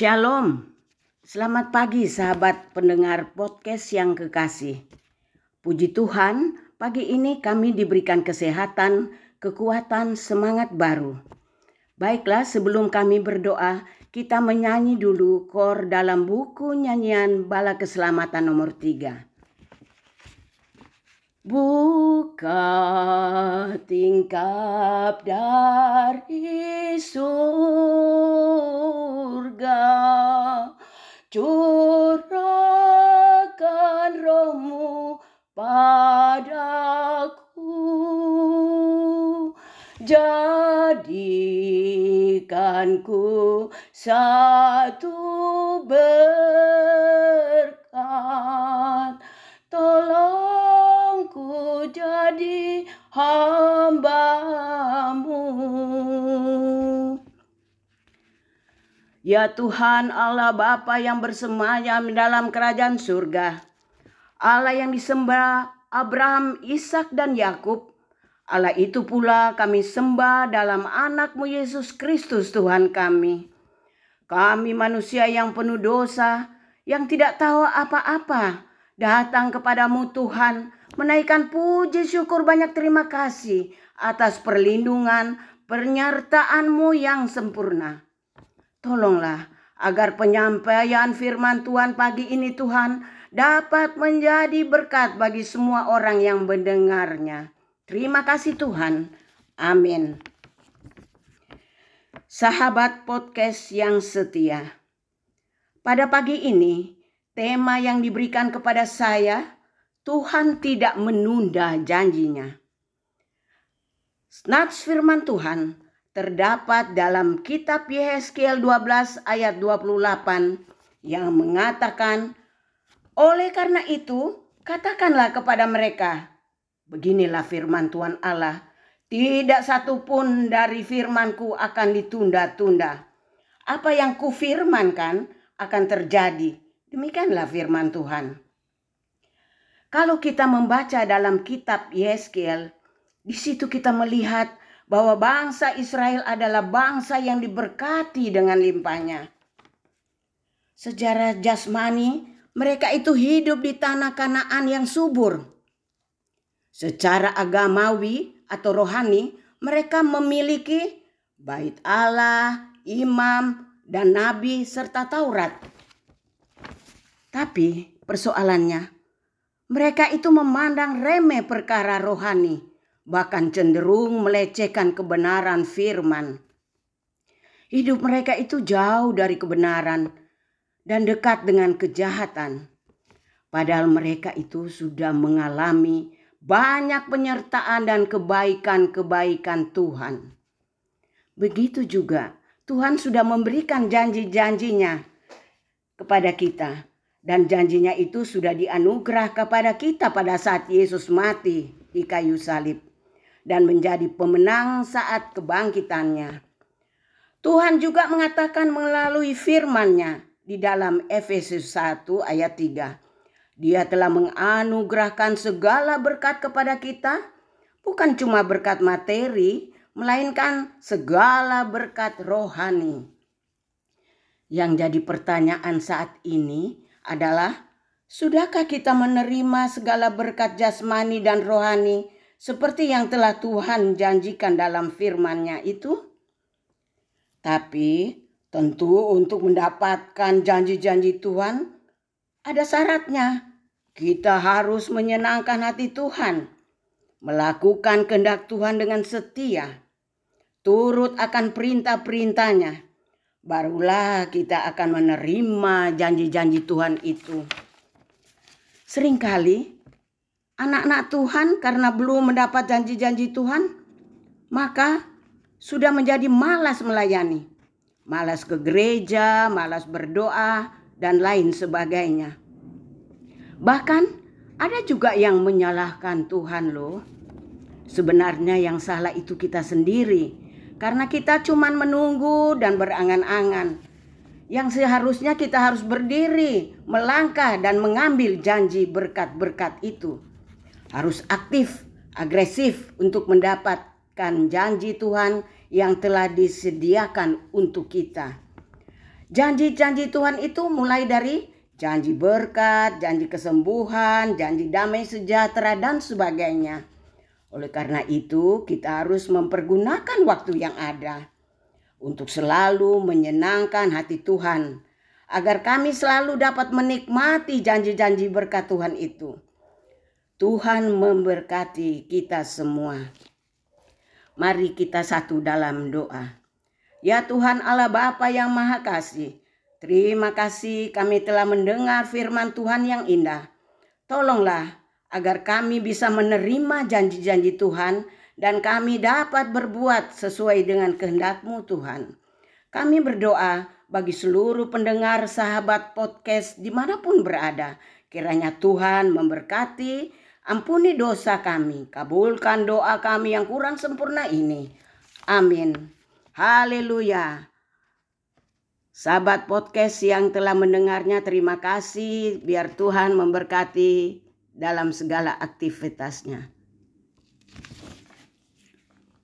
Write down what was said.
Shalom, selamat pagi sahabat pendengar podcast yang kekasih. Puji Tuhan, pagi ini kami diberikan kesehatan, kekuatan, semangat baru. Baiklah, sebelum kami berdoa, kita menyanyi dulu kor dalam buku nyanyian Bala Keselamatan nomor 3. Buka tingkap dari surga. Curahkan rohmu padaku. Jadikanku satu berkat Ya Tuhan Allah Bapa yang bersemayam dalam kerajaan surga Allah yang disembah Abraham, Ishak dan Yakub Allah itu pula kami sembah dalam anakmu Yesus Kristus Tuhan kami. Kami manusia yang penuh dosa, yang tidak tahu apa-apa, datang kepadamu Tuhan, menaikkan puji syukur banyak terima kasih atas perlindungan, penyertaanmu yang sempurna. Tolonglah agar penyampaian firman Tuhan pagi ini Tuhan dapat menjadi berkat bagi semua orang yang mendengarnya. Terima kasih Tuhan. Amin. Sahabat podcast yang setia. Pada pagi ini, tema yang diberikan kepada saya, Tuhan tidak menunda janjinya. Nats firman Tuhan terdapat dalam kitab Yehezkiel 12 ayat 28 yang mengatakan, Oleh karena itu, katakanlah kepada mereka, Beginilah firman Tuhan Allah. Tidak satu pun dari firmanku akan ditunda-tunda. Apa yang kufirmankan akan terjadi. Demikianlah firman Tuhan. Kalau kita membaca dalam kitab Yeskiel, di situ kita melihat bahwa bangsa Israel adalah bangsa yang diberkati dengan limpahnya. Sejarah jasmani, mereka itu hidup di tanah Kanaan yang subur Secara agamawi atau rohani, mereka memiliki bait Allah, imam, dan nabi serta Taurat. Tapi persoalannya, mereka itu memandang remeh perkara rohani, bahkan cenderung melecehkan kebenaran firman. Hidup mereka itu jauh dari kebenaran dan dekat dengan kejahatan. Padahal mereka itu sudah mengalami banyak penyertaan dan kebaikan-kebaikan Tuhan. Begitu juga Tuhan sudah memberikan janji-janjinya kepada kita. Dan janjinya itu sudah dianugerah kepada kita pada saat Yesus mati di kayu salib. Dan menjadi pemenang saat kebangkitannya. Tuhan juga mengatakan melalui firman-Nya di dalam Efesus 1 ayat 3 dia telah menganugerahkan segala berkat kepada kita, bukan cuma berkat materi, melainkan segala berkat rohani. Yang jadi pertanyaan saat ini adalah, sudahkah kita menerima segala berkat jasmani dan rohani seperti yang telah Tuhan janjikan dalam firman-Nya itu? Tapi tentu untuk mendapatkan janji-janji Tuhan ada syaratnya kita harus menyenangkan hati Tuhan, melakukan kehendak Tuhan dengan setia, turut akan perintah-perintahnya. Barulah kita akan menerima janji-janji Tuhan itu. Seringkali anak-anak Tuhan karena belum mendapat janji-janji Tuhan, maka sudah menjadi malas melayani, malas ke gereja, malas berdoa, dan lain sebagainya. Bahkan ada juga yang menyalahkan Tuhan loh. Sebenarnya yang salah itu kita sendiri. Karena kita cuma menunggu dan berangan-angan. Yang seharusnya kita harus berdiri, melangkah dan mengambil janji berkat-berkat itu. Harus aktif, agresif untuk mendapatkan janji Tuhan yang telah disediakan untuk kita. Janji-janji Tuhan itu mulai dari janji berkat, janji kesembuhan, janji damai sejahtera, dan sebagainya. Oleh karena itu, kita harus mempergunakan waktu yang ada untuk selalu menyenangkan hati Tuhan, agar kami selalu dapat menikmati janji-janji berkat Tuhan itu. Tuhan memberkati kita semua. Mari kita satu dalam doa. Ya Tuhan Allah Bapa yang Maha Kasih, terima kasih kami telah mendengar firman Tuhan yang indah. Tolonglah agar kami bisa menerima janji-janji Tuhan dan kami dapat berbuat sesuai dengan kehendak-Mu Tuhan. Kami berdoa bagi seluruh pendengar sahabat podcast di mana pun berada. Kiranya Tuhan memberkati, ampuni dosa kami, kabulkan doa kami yang kurang sempurna ini. Amin. Haleluya. Sahabat podcast yang telah mendengarnya terima kasih. Biar Tuhan memberkati dalam segala aktivitasnya.